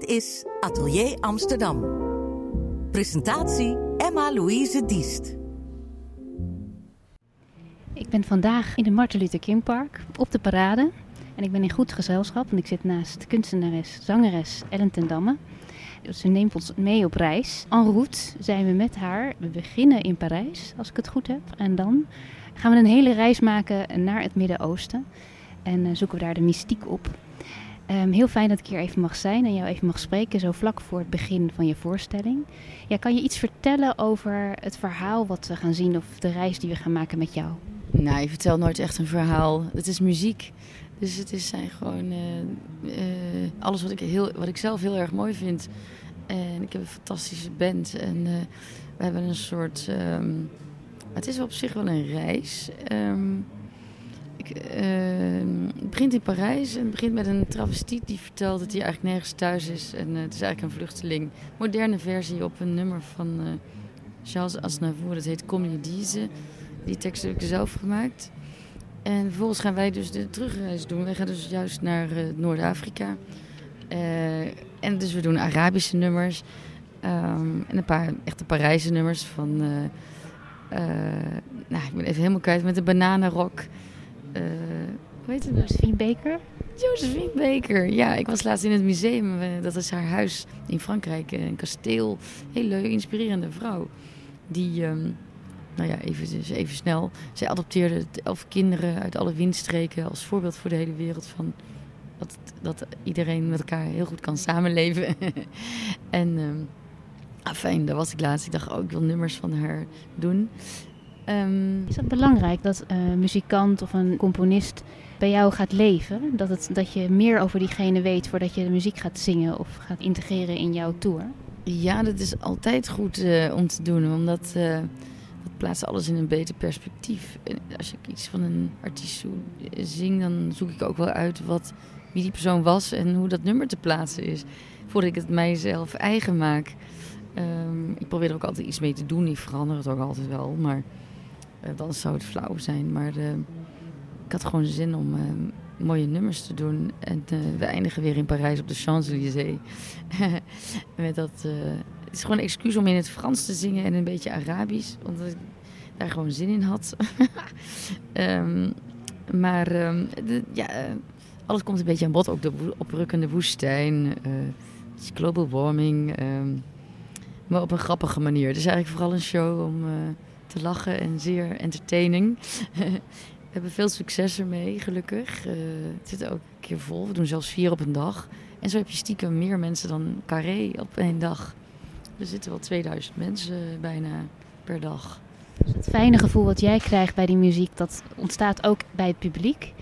Dit is Atelier Amsterdam. Presentatie Emma-Louise Diest. Ik ben vandaag in de Martin Luther King Park op de parade. En ik ben in goed gezelschap, want ik zit naast kunstenares, zangeres Ellen ten Damme. Ze neemt ons mee op reis. En route zijn we met haar. We beginnen in Parijs, als ik het goed heb. En dan gaan we een hele reis maken naar het Midden-Oosten. En uh, zoeken we daar de mystiek op. Um, heel fijn dat ik hier even mag zijn en jou even mag spreken, zo vlak voor het begin van je voorstelling. Ja, kan je iets vertellen over het verhaal wat we gaan zien of de reis die we gaan maken met jou? Nou, je vertelt nooit echt een verhaal. Het is muziek. Dus het is zijn gewoon uh, uh, alles wat ik, heel, wat ik zelf heel erg mooi vind. En ik heb een fantastische band. En uh, we hebben een soort. Um, het is op zich wel een reis. Um, ik, het begint in Parijs en het begint met een travestiet die vertelt dat hij eigenlijk nergens thuis is. En het is eigenlijk een vluchteling. Moderne versie op een nummer van Charles Aznavour. Dat heet Comédie. Die tekst heb ik zelf gemaakt. En vervolgens gaan wij dus de terugreis doen. Wij gaan dus juist naar uh, Noord-Afrika. En dus we doen Arabische nummers. Um, en een paar echte Parijse nummers van... Nou, ik ben even helemaal kwijt met de bananenrok. Hoe heet het? Josephine Baker? Josephine Baker, ja. Ik was laatst in het museum. dat is haar huis in Frankrijk. Een kasteel. Heel leuk, inspirerende vrouw. Die... Um, nou ja, even, dus even snel. Zij adopteerde elf kinderen uit alle windstreken als voorbeeld voor de hele wereld van dat, dat iedereen met elkaar heel goed kan samenleven. en um, fijn, daar was ik laatst. Ik dacht, oh, ik wil nummers van haar doen. Um, is het belangrijk dat een muzikant of een componist bij jou gaat leven? Dat, het, dat je meer over diegene weet voordat je de muziek gaat zingen of gaat integreren in jouw tour? Ja, dat is altijd goed uh, om te doen, omdat... Uh, dat plaatst alles in een beter perspectief. Als ik iets van een artiest zing, dan zoek ik ook wel uit wat, wie die persoon was en hoe dat nummer te plaatsen is. Voordat ik het mijzelf eigen maak. Um, ik probeer er ook altijd iets mee te doen. Ik verander het ook altijd wel. Maar dan zou het flauw zijn. Maar uh, ik had gewoon zin om uh, mooie nummers te doen. En we eindigen weer in Parijs op de Champs-Élysées. Met dat het is gewoon een excuus om in het Frans te zingen en een beetje Arabisch. Omdat ik daar gewoon zin in had. um, maar de, ja, alles komt een beetje aan bod. Ook de oprukkende woestijn. Global warming. Um, maar op een grappige manier. Het is eigenlijk vooral een show om te lachen en zeer entertaining. We hebben veel succes ermee, gelukkig. Uh, het zit ook een keer vol. We doen zelfs vier op een dag. En zo heb je stiekem meer mensen dan Carré op één dag. Er zitten wel 2000 mensen bijna per dag. Dus het fijne gevoel wat jij krijgt bij die muziek, dat ontstaat ook bij het publiek.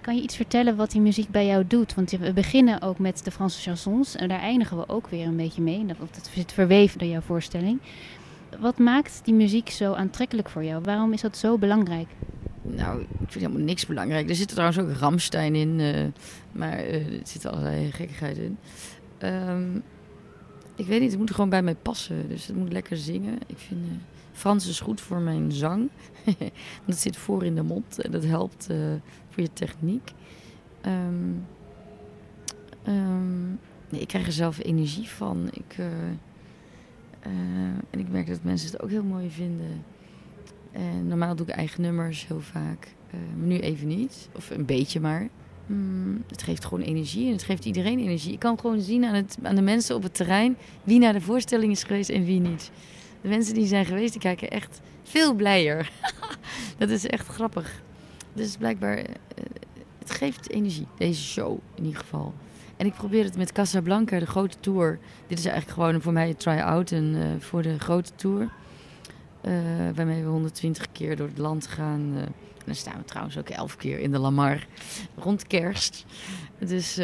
Kan je iets vertellen wat die muziek bij jou doet? Want we beginnen ook met de Franse chansons en daar eindigen we ook weer een beetje mee. Dat zit verweven door jouw voorstelling. Wat maakt die muziek zo aantrekkelijk voor jou? Waarom is dat zo belangrijk? Nou, ik vind helemaal niks belangrijk. Er zit trouwens ook Ramstein in, uh, maar uh, er zit allerlei gekkigheid in. Um, ik weet niet, het moet gewoon bij mij passen. Dus het moet lekker zingen. Ik vind uh, Frans is goed voor mijn zang. dat zit voor in de mond en dat helpt voor je techniek. Um, nee, ik krijg er zelf energie van. Ik, uh, en ik merk dat mensen het ook heel mooi vinden. En normaal doe ik eigen nummers heel vaak. maar nu even niet. Of een beetje maar. Mm, het geeft gewoon energie en het geeft iedereen energie. Ik kan gewoon zien aan, het, aan de mensen op het terrein wie naar de voorstelling is geweest en wie niet. De mensen die zijn geweest, die kijken echt veel blijer. dat is echt grappig. Dus blijkbaar, het geeft energie, deze show in ieder geval. En ik probeer het met Casablanca, de grote tour. Dit is eigenlijk gewoon voor mij een try-out uh, voor de grote tour. Uh, waarmee we 120 keer door het land gaan dan staan we trouwens ook elf keer in de Lamar rond kerst. Dus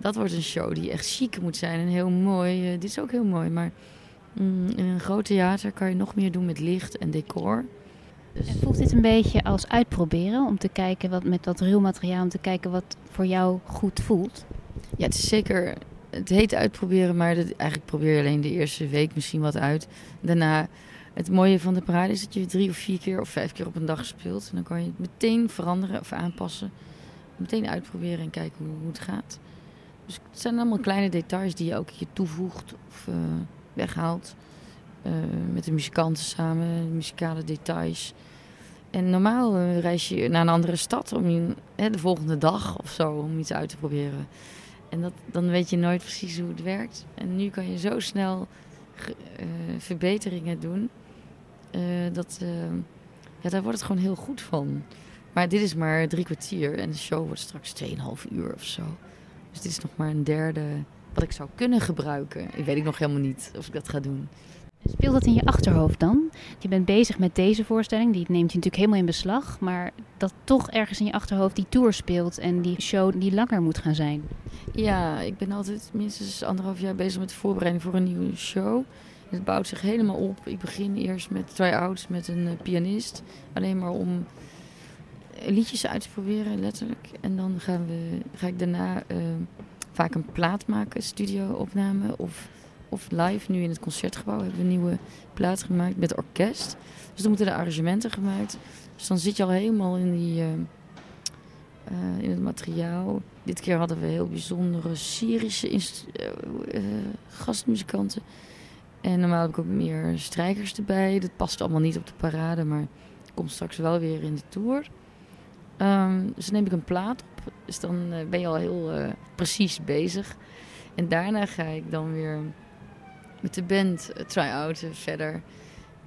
dat wordt een show die echt chic moet zijn en heel mooi. Dit is ook heel mooi, maar mm, in een groot theater kan je nog meer doen met licht en decor. Dus... En voelt dit een beetje als uitproberen om te kijken wat met dat ruw materiaal, om te kijken wat voor jou goed voelt? Ja, het is zeker. Het heet uitproberen, maar dat, eigenlijk probeer je alleen de eerste week misschien wat uit. Daarna het mooie van de parade is dat je drie of vier keer of vijf keer op een dag speelt. En dan kan je het meteen veranderen of aanpassen. Meteen uitproberen en kijken hoe, het gaat. Dus het zijn allemaal kleine details die je elke keer toevoegt of uh, weghaalt. Uh, met de muzikanten samen, muzikale details. En normaal uh, reis je naar een andere stad om je, de volgende dag of zo om iets uit te proberen. En dat, dan weet je nooit precies hoe het werkt. En nu kan je zo snel verbeteringen doen. dat, ja, daar wordt het gewoon heel goed van. Maar dit is maar drie kwartier en de show wordt straks 2,5 uur of zo. Dus dit is nog maar een derde wat ik zou kunnen gebruiken. Ik weet ik nog helemaal niet of ik dat ga doen. Speelt dat in je achterhoofd dan? Je bent bezig met deze voorstelling, die neemt je natuurlijk helemaal in beslag. Maar dat toch ergens in je achterhoofd die tour speelt en die show die langer moet gaan zijn. Ja, ik ben altijd minstens anderhalf jaar bezig met de voorbereiding voor een nieuwe show. Het bouwt zich helemaal op. Ik begin eerst met try-outs met een eh, pianist. Alleen maar om liedjes uit te proberen, letterlijk. En dan gaan we, ga ik daarna uh, vaak een plaat maken, studio-opname of, of live. Nu in het concertgebouw hebben we een nieuwe plaat gemaakt met orkest. Dus dan moeten de arrangementen gemaakt. Dus dan zit je al helemaal in, die, uh, uh, in het materiaal. Dit keer hadden we heel bijzondere Syrische gastmuzikanten. En normaal heb ik ook meer strijkers erbij. Dat past allemaal niet op de parade, maar komt straks wel weer in de tour. Um, dus dan neem ik een plaat op. Dus dan ben je al heel precies bezig. En daarna ga ik dan weer met de band uh, try-outen verder.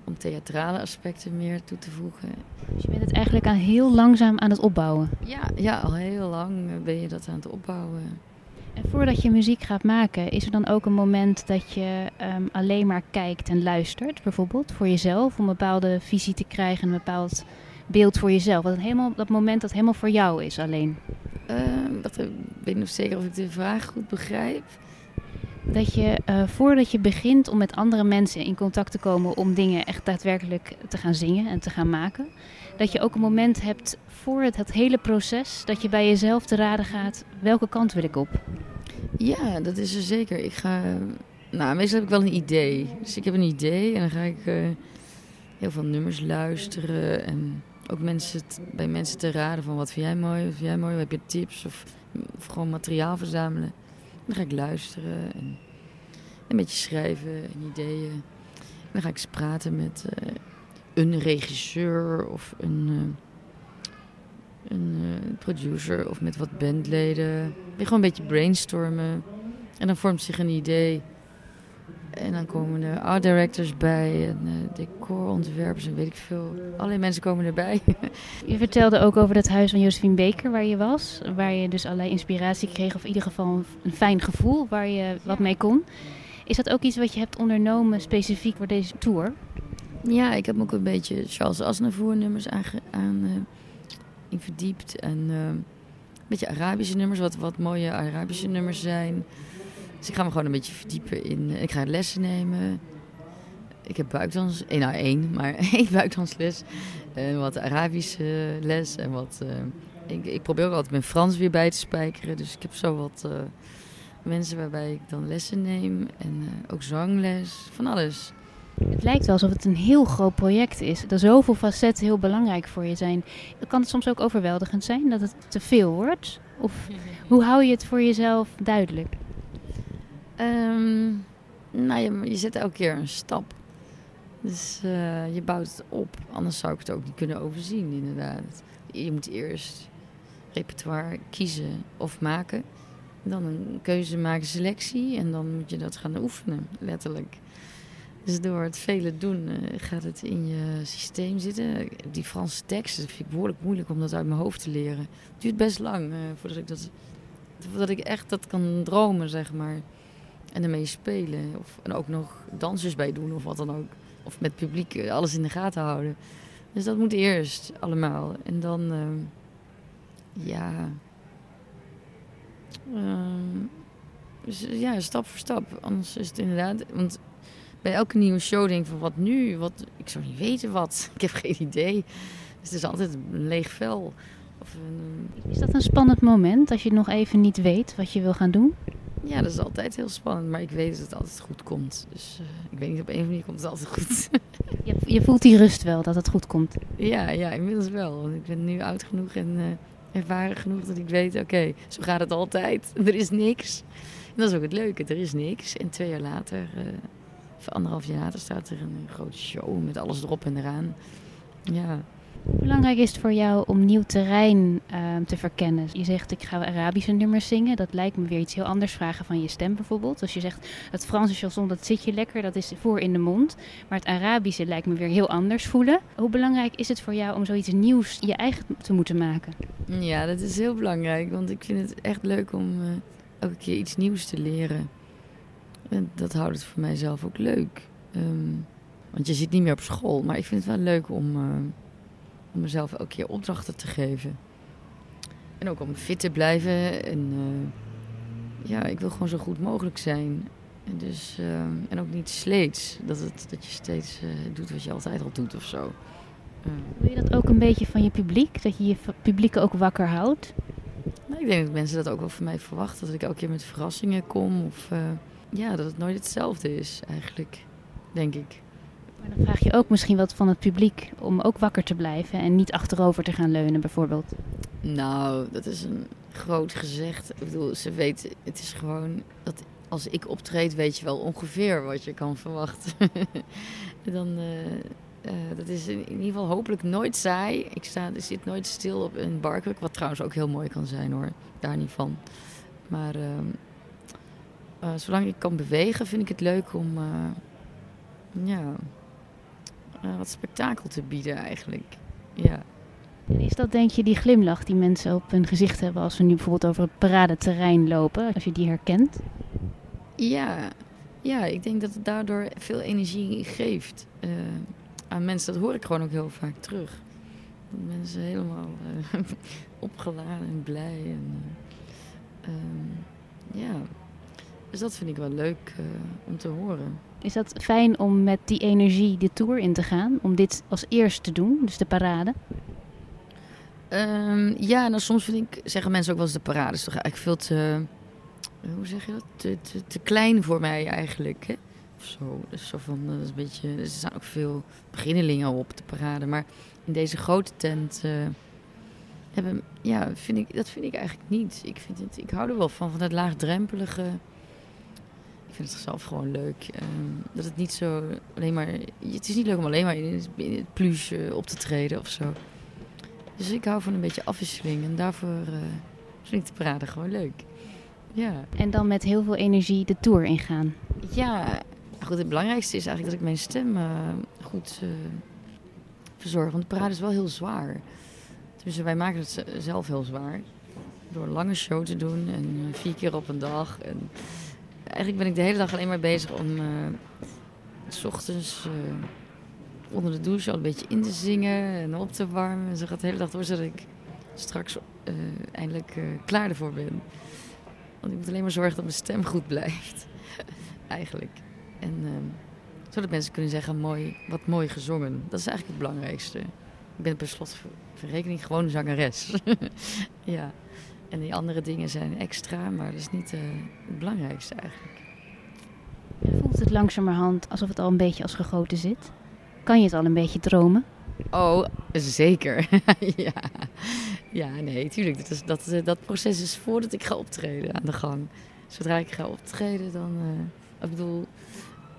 Om theatrale aspecten meer toe te voegen. Dus je bent het eigenlijk aan heel langzaam aan het opbouwen? Ja, ja al heel lang ben je dat aan het opbouwen. En voordat je muziek gaat maken, is er dan ook een moment dat je um, alleen maar kijkt en luistert, bijvoorbeeld voor jezelf, om een bepaalde visie te krijgen, een bepaald beeld voor jezelf? Dat, helemaal, dat moment dat helemaal voor jou is alleen. Uh, dat, ik weet nog zeker of ik de vraag goed begrijp. Dat je uh, voordat je begint om met andere mensen in contact te komen om dingen echt daadwerkelijk te gaan zingen en te gaan maken, dat je ook een moment hebt voor het, hele proces dat je bij jezelf te raden gaat welke kant wil ik op. Ja, dat is er zeker. Ik ga, nou, meestal heb ik wel een idee. Dus ik heb een idee en dan ga ik uh, heel veel nummers luisteren en ook mensen bij mensen te raden van wat vind jij mooi, wat vind jij mooi, heb je tips of, of gewoon materiaal verzamelen. Dan ga ik luisteren en een beetje schrijven en ideeën. Dan ga ik eens praten met uh, een regisseur of een, uh, een uh, producer of met wat bandleden. Ben gewoon een beetje brainstormen en dan vormt zich een idee. En dan komen er art directors bij en uh, decorontwerpers en weet ik veel. Allerlei mensen komen erbij. je vertelde ook over het huis van Josephine Baker waar je was. Waar je dus allerlei inspiratie kreeg of in ieder geval een fijn gevoel waar je wat mee kon. Is dat ook iets wat je hebt ondernomen specifiek voor deze tour? Ja, ik heb ook een beetje Charles Aznavour nummers aan, aan uh, in verdiept. En uh, een beetje Arabische nummers, wat, wat mooie Arabische nummers zijn. Dus ik ga me gewoon een beetje verdiepen in. Ik ga lessen nemen. Ik heb buikdans, één na één, maar één buikdansles. En wat Arabische les en wat. Uh, ik, ik, probeer ook altijd mijn Frans weer bij te spijkeren. Dus ik heb zo wat uh, mensen waarbij ik dan lessen neem. En uh, ook zangles, van alles. Het lijkt wel alsof het een heel groot project is. Er zoveel facetten heel belangrijk voor je zijn. Kan het soms ook overweldigend zijn dat het te veel wordt? Of hoe hou je het voor jezelf duidelijk? Um, nou, je, je zet elke keer een stap. Dus uh, je bouwt het op. Anders zou ik het ook niet kunnen overzien, inderdaad. Je moet eerst repertoire kiezen of maken. Dan een keuze maken, selectie. En dan moet je dat gaan oefenen, letterlijk. Dus door het vele doen uh, gaat het in je systeem zitten. Die Franse teksten vind ik behoorlijk moeilijk om dat uit mijn hoofd te leren. Het duurt best lang uh, voordat ik dat, voordat ik echt dat kan dromen, zeg maar. En ermee spelen. Of, en ook nog dansers bij doen of wat dan ook. Of met publiek eh, alles in de gaten houden. Dus dat moet eerst allemaal. En dan, uh, ja. Uh, dus, ja, stap voor stap. Anders is het inderdaad. Want bij elke nieuwe show denk ik van wat nu? Wat, ik zou niet weten wat. Ik heb geen idee. Dus het is altijd een leeg vel. Of een, is dat een spannend moment als je nog even niet weet wat je wil gaan doen? Ja, dat is altijd heel spannend, maar ik weet dat het altijd goed komt. Dus uh, ik weet niet, op een manier komt het altijd goed. je, je, voelt die rust wel, dat het goed komt? Ja, ja inmiddels wel. Want ik ben nu oud genoeg en uh, ervaren genoeg dat ik weet, oké, zo gaat het altijd. Er is niks. En dat is ook het leuke, er is niks. En twee jaar later, uh, of anderhalf jaar later, staat er een grote show met alles erop en eraan. Ja, hoe belangrijk is het voor jou om nieuw terrein uh, te verkennen? Je zegt ik ga Arabische nummers zingen. Dat lijkt me weer iets heel anders vragen van je stem bijvoorbeeld. Als je zegt het Franse chanson dat zit je lekker, dat is voor in de mond. Maar het Arabische lijkt me weer heel anders voelen. Hoe belangrijk is het voor jou om zoiets nieuws je eigen te moeten maken? Ja, dat is heel belangrijk. Want ik vind het echt leuk om uh, elke keer iets nieuws te leren. En dat houdt het voor mijzelf ook leuk. Um, want je zit niet meer op school. Maar ik vind het wel leuk om... Uh, om mezelf elke keer opdrachten te geven. En ook om fit te blijven. En uh, ja, ik wil gewoon zo goed mogelijk zijn. En, dus, uh, en ook niet sleets. Dat, het, dat je steeds uh, doet wat je altijd al doet of zo. Wil je dat ook een beetje van je publiek? Dat je je publiek ook wakker houdt? Nou, ik denk dat mensen dat ook wel van mij verwachten. Dat ik elke keer met verrassingen kom. Of ja, dat het nooit hetzelfde is eigenlijk. Denk ik. Dan vraag je ook misschien wat van het publiek om ook wakker te blijven en niet achterover te gaan leunen, bijvoorbeeld. Nou, dat is een groot gezegd. Ik bedoel, ze weten, het is gewoon dat als ik optreed, weet je wel ongeveer wat je kan verwachten. dan, uh, uh, dat is in, ieder geval hopelijk nooit saai. Ik, sta, ik zit nooit stil op een barkruk, wat trouwens ook heel mooi kan zijn hoor. Daar niet van. Maar uh, zolang ik kan bewegen, vind ik het leuk om. ja, uh, wat spektakel te bieden eigenlijk. Ja. En is dat denk je die glimlach die mensen op hun gezicht hebben als we nu bijvoorbeeld over het paradeterrein lopen, als je die herkent? Ja, ja ik denk dat het daardoor veel energie geeft uh, aan mensen. Dat hoor ik gewoon ook heel vaak terug. Dat mensen helemaal uh, opgeladen en blij. En, uh, ja, dus dat vind ik wel leuk om te horen. Is dat fijn om met die energie de tour in te gaan? Om dit als eerst te doen, dus de parade? Um, ja, nou soms vind ik, zeggen mensen ook wel eens de parade is toch eigenlijk veel te, hoe zeg je dat? Te, te, te klein voor mij eigenlijk. Hè? Of zo. Dus zo van, dat is een beetje, er staan ook veel beginnelingen op de parade. Maar in deze grote tent uh, hebben, ja, vind ik, dat vind ik eigenlijk niet. Ik, vind het, ik hou er wel van, van het laagdrempelige vind het zelf gewoon leuk. Um, dat het niet zo alleen maar. Het is niet leuk om alleen maar in het, in het pluche op te treden of zo. Dus ik hou van een beetje afwisseling. En daarvoor uh, vind ik de parade gewoon leuk. Ja. En dan met heel veel energie de tour ingaan. Ja, goed. Het belangrijkste is eigenlijk dat ik mijn stem uh, goed uh, verzorg. Want de parade is wel heel zwaar. Dus wij maken het zelf heel zwaar. Door een lange show te doen en vier keer op een dag. En eigenlijk ben ik de hele dag alleen maar bezig om uh, s ochtends uh, onder de douche al een beetje in te zingen en op te warmen. En zo gaat de hele dag door, zodat ik straks uh, eindelijk klaar ervoor ben. Want ik moet alleen maar zorgen dat mijn stem goed blijft. eigenlijk. En zodat mensen kunnen zeggen, mooi, wat mooi gezongen. Dat is eigenlijk het belangrijkste. Ik ben per slot verrekening gewoon zangeres. ja. En die andere dingen zijn extra, maar dat is niet uh, het belangrijkste eigenlijk. Voelt het langzamerhand alsof het al een beetje als gegoten zit? Kan je het al een beetje dromen? Oh, zeker. ja. ja, nee, tuurlijk. Dat, is, dat, eh, dat proces is voordat ik ga optreden aan de gang. Zodra ik ga optreden, dan... Uh, ik bedoel,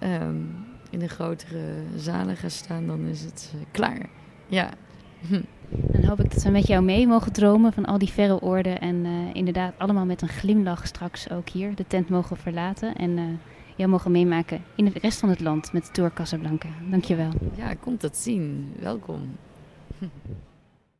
um, in de grotere zalen ga staan, dan is het uh, klaar. Ja. Dan hoop ik dat we met jou mee mogen dromen van al die verre oorden. En uh, inderdaad allemaal met een glimlach straks ook hier de tent mogen verlaten. En uh, jou mogen meemaken in de rest van het land met de Tour Casablanca. Dankjewel. Ja, komt dat zien. Welkom.